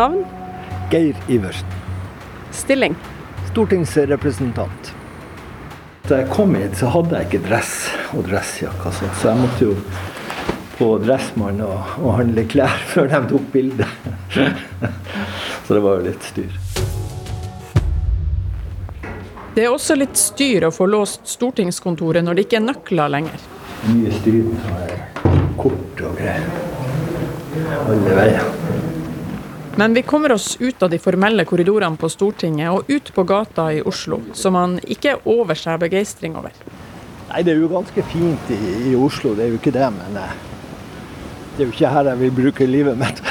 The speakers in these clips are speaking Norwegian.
Navn? Geir Iversen. Stilling? Stortingsrepresentant. Da jeg kom hit, så hadde jeg ikke dress og dressjakke, så jeg måtte jo på Dressmann og, og handle klær før de tok bilde. så det var jo litt styr. Det er også litt styr å få låst stortingskontoret når det ikke er nøkler lenger. Mye styr med kort og greier. Alle veier. Men vi kommer oss ut av de formelle korridorene på Stortinget og ut på gata i Oslo, som man ikke er over seg begeistring over. Nei, det er jo ganske fint i, i Oslo, det er jo ikke det. Men eh, det er jo ikke her jeg vil bruke livet mitt.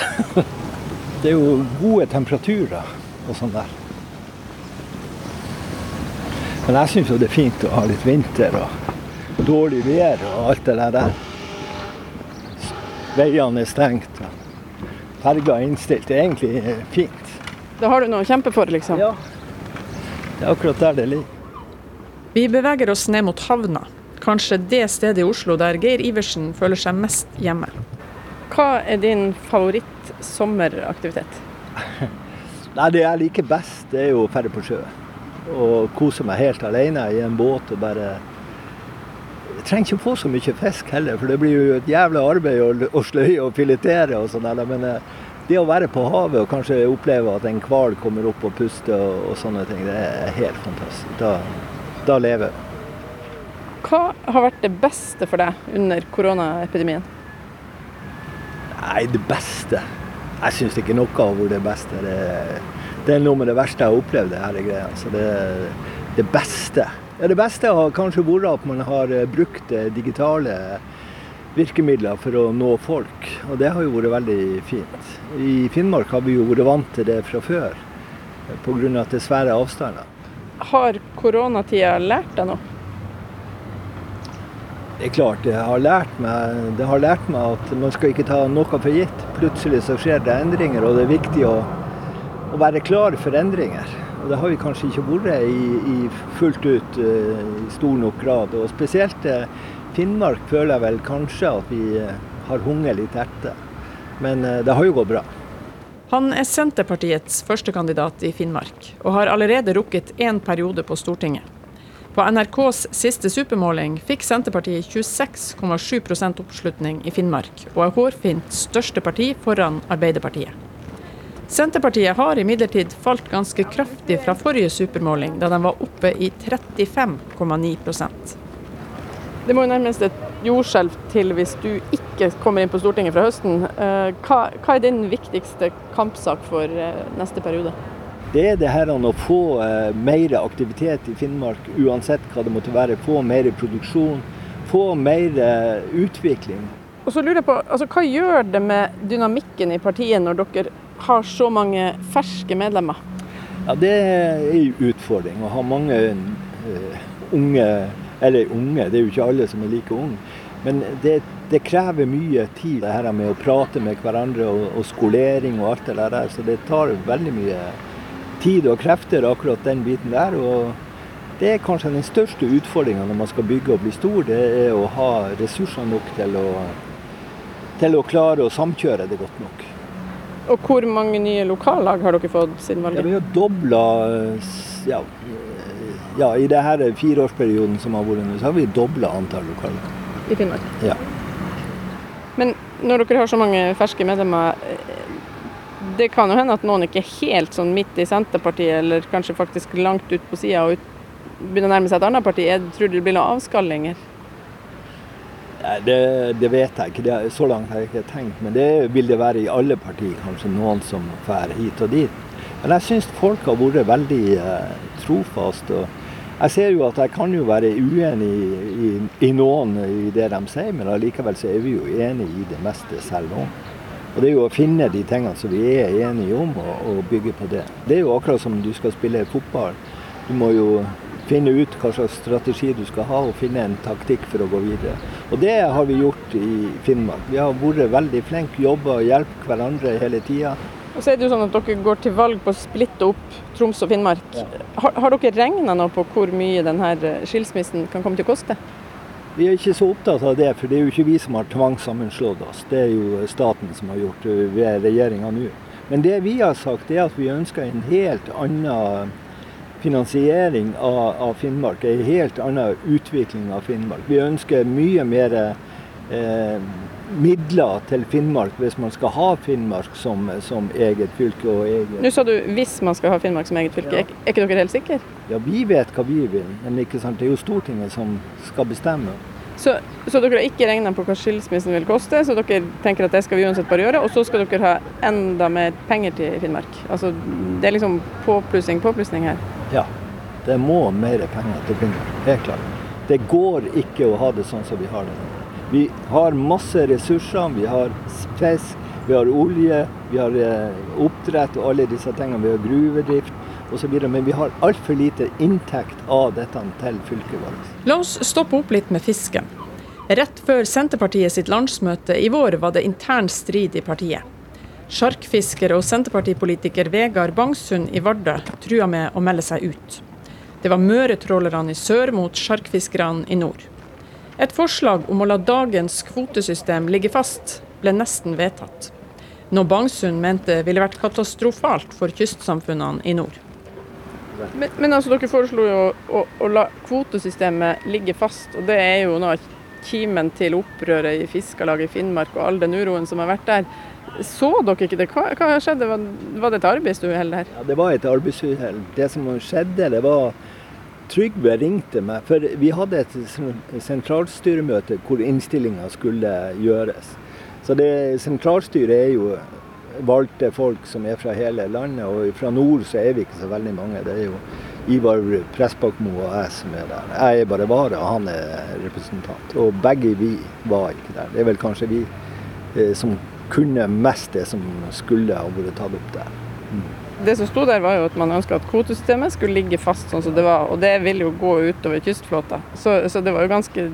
det er jo gode temperaturer og sånn der. Men jeg syns jo det er fint å ha litt vinter og dårlig vær og alt det der. Veiene er stengt. Ferga er innstilt. Det er egentlig fint. Da har du noe å kjempe for, liksom? Ja. Det er akkurat der det ligger. Vi beveger oss ned mot havna. Kanskje det stedet i Oslo der Geir Iversen føler seg mest hjemme. Hva er din favoritt-sommeraktivitet? Nei, Det jeg liker best, det er jo å dra på sjøen. Og kose meg helt alene i en båt og bare trenger ikke å få så mye fisk heller, for det blir jo et jævla arbeid å, å sløye og filetere og sånn. Men eh, det å være på havet og kanskje oppleve at en hval kommer opp og puster og, og, sånne ting, det er helt fantastisk. Da, da lever jeg. Hva har vært det beste for deg under koronaepidemien? Nei, det beste Jeg syns ikke noe har vært det beste. Det, det, er noe med det verste jeg har opplevd, det her greia. Så det, det beste ja, Det beste har kanskje vært at man har eh, brukt eh, digitale virkemidler for å nå folk. Og det har jo vært veldig fint. I Finnmark har vi jo vært vant til det fra før pga. at det er svære avstander. Har koronatida lært deg noe? Det er klart, det har, lært meg, det har lært meg at man skal ikke ta noe for gitt. Plutselig så skjer det endringer, og det er viktig å, å være klar for endringer. Og Det har vi kanskje ikke vært i, i fullt ut uh, i stor nok grad. Og spesielt uh, Finnmark føler jeg vel kanskje at vi uh, har hunget litt etter. Men det har jo gått bra. Han er Senterpartiets førstekandidat i Finnmark, og har allerede rukket én periode på Stortinget. På NRKs siste supermåling fikk Senterpartiet 26,7% oppslutning i Finnmark, og er hårfint største parti foran Arbeiderpartiet. Senterpartiet har imidlertid falt ganske kraftig fra forrige supermåling, da de var oppe i 35,9% Det må jo nærmest et jordskjelv til hvis du ikke kommer inn på Stortinget fra høsten. Eh, hva, hva er din viktigste kampsak for eh, neste periode? det er det her å få eh, mer aktivitet i Finnmark, uansett hva det måtte være. Få mer produksjon, få mer utvikling. Og så lurer jeg på, altså, Hva gjør det med dynamikken i partiet når dere har så mange ferske medlemmer? Ja, Det er en utfordring å ha mange uh, unge Eller unge, det er jo ikke alle som er like unge. Men det, det, krever mye tid, det her med å prate med hverandre og, og skolering og alt det der. Så det tar veldig mye tid og krefter, akkurat den biten der. og det er kanskje den største utfordringa når man skal bygge og bli stor, det er å ha ressurser nok til å, til å klare å samkjøre det godt nok. Og hvor mange nye lokallag har dere fått siden valget? Ja, vi har dobla ja, ja, I denne fireårsperioden som har vært nå, så har vi dobla antall lokallag. I Finnmark? Ja. Men når dere har så mange ferske medlemmer, det kan jo hende at noen ikke er helt sånn midt i Senterpartiet, eller kanskje faktisk langt ut på sida og ut, begynner å nærme seg et annet parti. Jeg tror det blir noen avskallinger? Det, det, vet jeg ikke. Det, så langt har jeg ikke tenkt. Men det vil det være i alle partier. Kanskje noen som drar hit og dit. Men jeg syns folk har vært veldig eh, trofaste. jeg ser jo at jeg kan jo være uenig i, i, i noen i det de sier, men allikevel så er vi jo enige i det meste selv om. Og Det er jo å finne de tingene som vi er enige om, og, og, bygge på det. Det er jo akkurat som du skal spille fotball. Du må jo finne ut hva slags strategi du skal ha, og finne en taktikk for å gå videre. Og Det har vi gjort i Finnmark. Vi har vært veldig flinke, jobba og hjulpet hverandre hele tida. Og så er det jo sånn at Dere går til valg på å splitte opp Troms og Finnmark. Ja. Har, har, dere regna noe på hvor mye denne skilsmissen kan komme til å koste? Vi er ikke så opptatt av det, for det er jo ikke vi som har tvangssammenslått oss. Det er jo staten som har gjort det ved regjeringa nå. Men det vi har sagt, er at vi ønsker en helt annen finansiering av, av Finnmark. En helt annen utvikling av Finnmark. Vi ønsker mye mer eh, midler til Finnmark hvis man skal ha Finnmark som, som eget fylke. og eget... Nå sa du hvis man skal ha Finnmark som eget fylke. Ja. Er, er ikke dere helt sikre? Ja, vi vet hva vi vil, men det er jo Stortinget som skal bestemme. Så, så dere har ikke regna på hva skilsmissen vil koste, så dere tenker at det skal vi uansett bare gjøre. Og så skal dere ha enda mer penger til Finnmark. Altså, det er liksom påplussing, påplussing her. Ja, det må mer penger til Finnmark. Helt klart. Det går ikke å ha det sånn som vi har det nå. Vi har masse ressurser. Vi har fisk, vi har olje, vi har eh, oppdrett og alle disse tingene. Vi har gruvedrift osv. Men vi har altfor lite inntekt av dette til fylket vårt. La oss stoppe opp litt med fisken. Rett før Senterpartiet sitt landsmøte i vår var det intern strid i partiet. Sjarkfisker og senterpartipolitiker Vegard Bangsund i Vardø trua med å melde seg ut. Det var møretrålerne i sør mot sjarkfiskerne i nord. Et forslag om å la dagens kvotesystem ligge fast, ble nesten vedtatt. Noe Bangsund mente ville vært katastrofalt for kystsamfunnene i nord. Men, men altså, dere foreslo jo å, å, å, la kvotesystemet ligge fast, og det er jo noe kimen til opprøret i Fiskarlaget i Finnmark og all den uroen som har vært der. Så dere ikke det? Hva, hva skjedde? Var, det et arbeidsuhell der? Ja, det var et arbeidsuhell. Det som skjedde, det var Trygve ringte meg, for vi hadde et sentralstyremøte hvor innstillinga skulle gjøres. Så det sentralstyret er jo valgte folk som er fra hele landet, og fra nord så er vi ikke så veldig mange. Det er jo Ivar Pressbakmo og jeg som er der. Jeg er bare vara, og han er representant. Og begge vi var ikke der. Det er vel kanskje vi eh, som kunne mest det som skulle ha vært tatt opp der. Mm det som sto der, var jo at man ønska at kvotesystemet skulle ligge fast sånn som det var. Og det vil jo gå utover kystflåta. Så, så det var jo ganske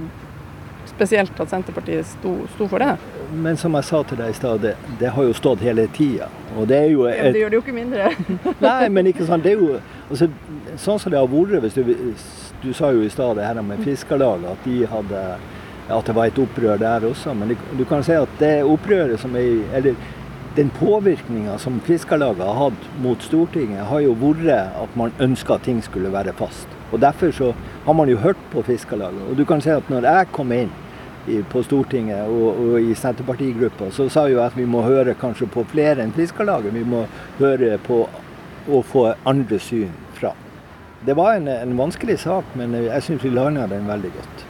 spesielt at Senterpartiet sto, sto, for det. Men som jeg sa til deg i stad, det, det, har jo stått hele tida. Og det er jo et... ja, Det gjør det jo ikke mindre. Nei, men ikke sant. Det er jo altså, sånn som det har vært. Hvis du, du sa jo i stad det her med Fiskarlaget, at de hadde at det var et opprør der også. Men du, du kan si at det opprøret som er Eller den påvirkninga som Fiskarlaget har hatt mot Stortinget, har jo vært at man ønska at ting skulle være fast. Og Derfor så har man jo hørt på Fiskarlaget. Og du kan si at når jeg kom inn i, på Stortinget og, og i Senterpartigruppa, så sa jo jeg at vi må høre kanskje på flere enn Fiskarlaget. Vi må høre på å få andre syn fra. Det var en, en vanskelig sak, men jeg syns vi landa den veldig godt.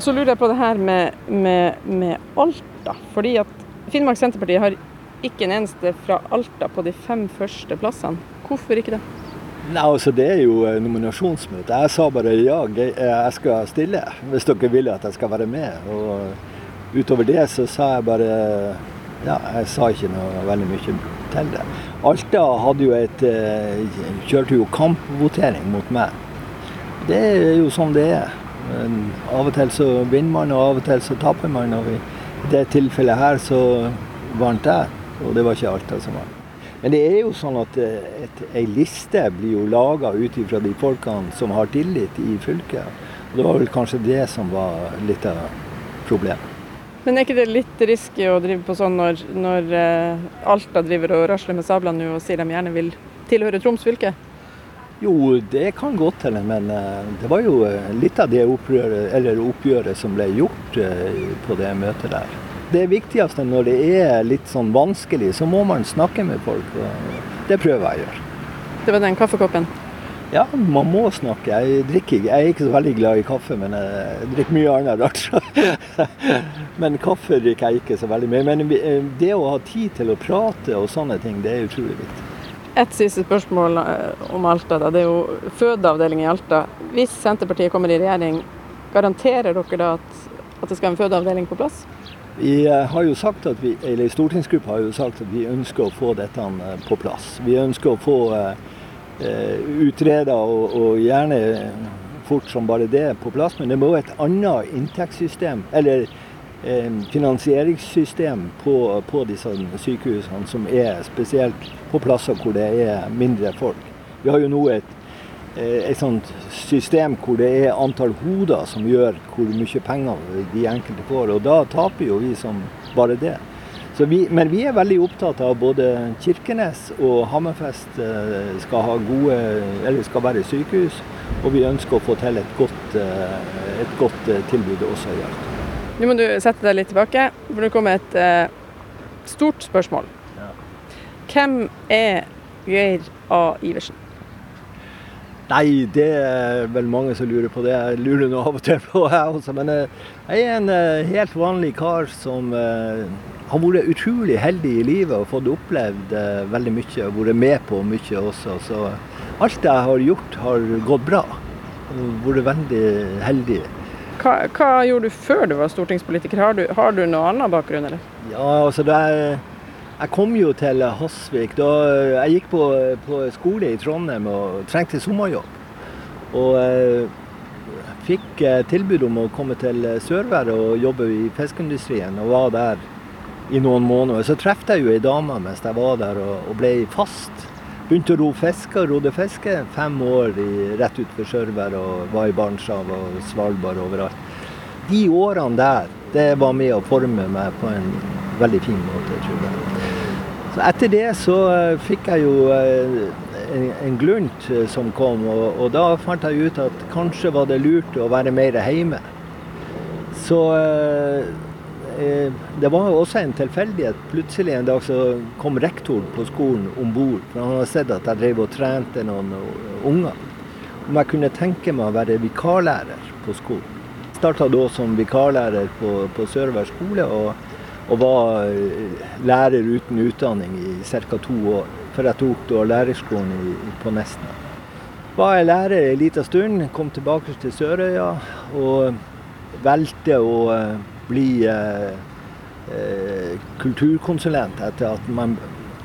Så lurer jeg på det her med, med, med Alta. fordi at Finnmark Senterparti har ikke en eneste fra Alta på de fem første plassene. Hvorfor ikke det? Nei, altså Det er jo nominasjonsmøte. Jeg sa bare ja, jeg skal stille hvis dere vil at jeg skal være med. Og utover det så sa jeg bare ja, jeg sa ikke noe veldig mye til det. Alta hadde jo et, eh, kjørte jo kampvotering mot meg. Det er jo sånn det er. Av og til så vinner man, og av og til så taper man. og i det tilfellet her så vant jeg, og det var ikke Alta som vant. Men det er jo sånn at eh, ei liste blir jo laga ut ifra de folkene som har tillit i fylket. Og Det var vel kanskje det som var litt av problemet. Men er ikke det litt risky å drive på sånn når, når uh, Alta driver og rasler med sablene og sier de gjerne vil tilhøre Troms fylke? Jo, det kan godt hende, men uh, det var jo litt av det oppgjøret, oppgjøret som ble gjort uh, på det møtet der. Det viktigste når det er litt sånn vanskelig, så må man snakke med folk. og Det prøver jeg å gjøre. Det var den kaffekoppen? Ja, man må snakke. Jeg drikker Jeg er ikke så veldig glad i kaffe, men jeg drikker mye annet rart. men kaffe drikker jeg ikke så veldig mye. Men eh, det å ha tid til å prate og sånne ting, det er utrolig viktig. Et siste spørsmål eh, om Alta. Da. Det er jo fødeavdeling i Alta. Hvis Senterpartiet kommer i regjering, garanterer dere da at, at det skal en fødeavdeling på plass? Vi eh, har jo sagt at vi, eller Stortingsgruppa har jo sagt at vi ønsker å få dette eh, på plass. Vi ønsker å få utreda og, og, gjerne fort som bare det på plass. Men det må være et annet inntektssystem, eller finansieringssystem på, på, disse sykehusene, som er spesielt på plasser hvor det er mindre folk. Vi har jo nå et Eh, et sånt system hvor det er antall hoder som gjør hvor mye penger de enkelte får. Og da taper jo vi som bare det. vi, men vi er veldig opptatt av både Kirkenes og Hammerfest eh, skal, ha gode, skal være sykehus. Og vi ønsker å få til et godt, eh, et godt tilbud også i Alta. Nå må du sette deg litt tilbake, for det kommer et uh, stort spørsmål. Ja. Hvem er Geir A. Iversen? Nei, det er vel mange som lurer på det. Jeg lurer nå av og til på, jeg også. Men eh, jeg er en eh, helt vanlig kar som uh, har vært utrolig heldig i livet og fått opplevd veldig mye. Og vært med på mye også. Så alt jeg har gjort, har gått bra. Vært veldig heldig. Hva, hva, gjorde du før du var stortingspolitiker? Har du, har du noen annen bakgrunn, eller? Ja, altså det er jeg kom jo til Hasvik da jeg gikk på, på skole i Trondheim og trengte sommerjobb. Og jeg eh, fikk eh, tilbud om å komme til Sørvær og jobbe i fiskeindustrien, og var der i noen måneder. Så traff jeg jo ei dame mens jeg var der og, og ble fast. Begynte å ro fiske og rodde fiske. Fem år i, rett utenfor Sørvær og var i Barentshavet og Svalbard overalt. De årene der, det var med å forme meg på en veldig fin måte, tror jeg. Så etter det så eh, fikk jeg jo eh, en, en glunt eh, som kom, og, og, da fant jeg ut at kanskje var det lurt å være mer hjemme. Så det var også en tilfeldighet. Plutselig en dag så kom rektoren på skolen om bord. For han hadde sett at jeg drev og trente noen unger. Om jeg kunne tenke meg å være vikarlærer på skolen. Starta da som vikarlærer på, på Sørvær skole. og og var eh, lærer uten utdanning i ca. to år. For jeg tok da lærerskolen på Nesna. Var jeg lærer en liten stund, kom tilbake til Sørøya og valgte å eh, bli eh, eh, kulturkonsulent etter at man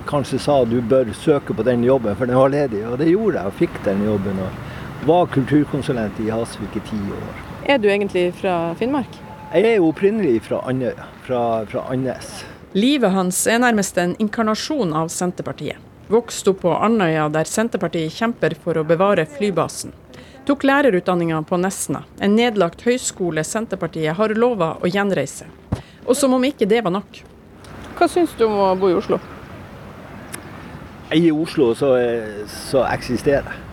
kanskje sa du bør søke på den jobben, for den var ledig. Og det gjorde jeg, og fikk den jobben. Og var kulturkonsulent i Hasvik i ti år. Er du egentlig fra Finnmark? Jeg er jo opprinnelig fra Andøya fra, fra Andes. Livet hans er nærmest en inkarnasjon av Senterpartiet. Vokste opp på Andøya, der Senterpartiet kjemper for å bevare flybasen. Tok lærerutdanninga på Nesna, en nedlagt høyskole Senterpartiet har lova å gjenreise. Og som om ikke det var nok. Hva syns du om å bo i Oslo? I Oslo så, så eksisterer jeg.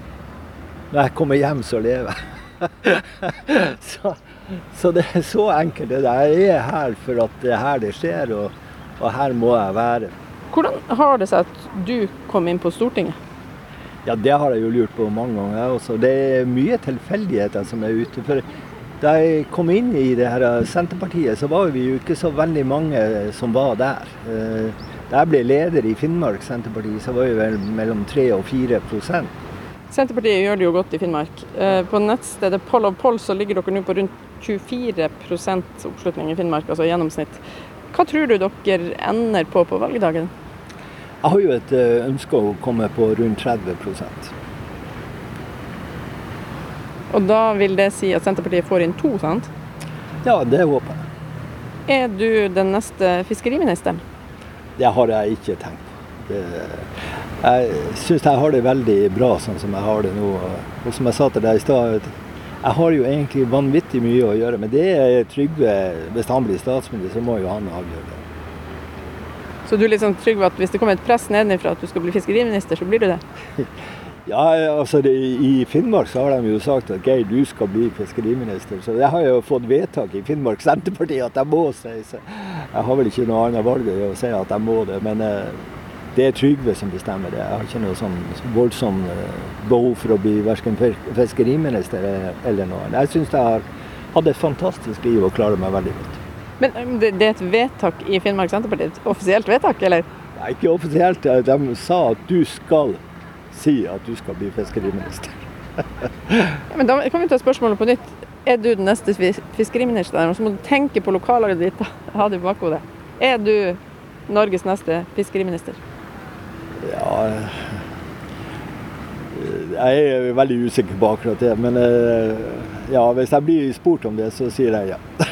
Når jeg kommer hjem, så lever jeg. så, så det er så enkelt. Jeg er her for at det er her det skjer, og, og her må jeg være. Hvordan har det seg at du kom inn på Stortinget? Ja, Det har jeg jo lurt på mange ganger. også. Det er mye tilfeldigheter som er ute. For da jeg kom inn i det her Senterpartiet, så var vi jo ikke så veldig mange som var der. Eh, da jeg ble leder i Finnmark Senterparti, så var vi vel mellom 3 og 4 prosent. Senterpartiet gjør det jo godt i Finnmark. Eh, på nettstedet Poll of Poll så ligger dere nå på rundt 24% oppslutning i Finnmark, altså gjennomsnitt. Hva tror du dere ender på på valgdagen? Jeg har jo et eh, ønske å komme på rundt 30% Og da vil det si at Senterpartiet får inn to, sant? Ja, det håper jeg. Er du den neste fiskeriministeren? Det har jeg ikke tenkt på. Jeg syns jeg har det veldig bra sånn som jeg har det nå. Og som jeg sa til deg i stad, jeg har jo egentlig vanvittig mye å gjøre. Men det er Trygve Hvis han blir statsminister, så må jo han avgjøre det. Så du er litt sånn trygg på at hvis det kommer et press nedenfra at du skal bli fiskeriminister, så blir du det? ja, altså det, I Finnmark så har de jo sagt at Geir, du skal bli fiskeriminister. Så jeg har jo fått vedtak i Finnmark Senterparti at jeg må si så jeg har vel ikke noe annet valg å si at jeg må det. Men eh, det er Trygve som bestemmer det. Jeg har ikke noe sånn voldsomt eh, behov for å bli verken fiskeriminister eller noe. annet. Jeg syns jeg har hatt et fantastisk liv og klarer meg veldig godt. Men det, det, er et vedtak i Finnmark Senterparti? Et offisielt vedtak, eller? Nei, ikke offisielt. De sa at du skal si at du skal bli fiskeriminister. ja, men da kan vi ta spørsmålet på nytt. Er du den neste fiskeriministeren? Så må du tenke på lokallaget ditt. Ha det i bakhodet. Er du Norges neste fiskeriminister? Ja Jeg er veldig usikker på akkurat det. Men eh, ja, hvis jeg blir spurt om det, så sier jeg ja.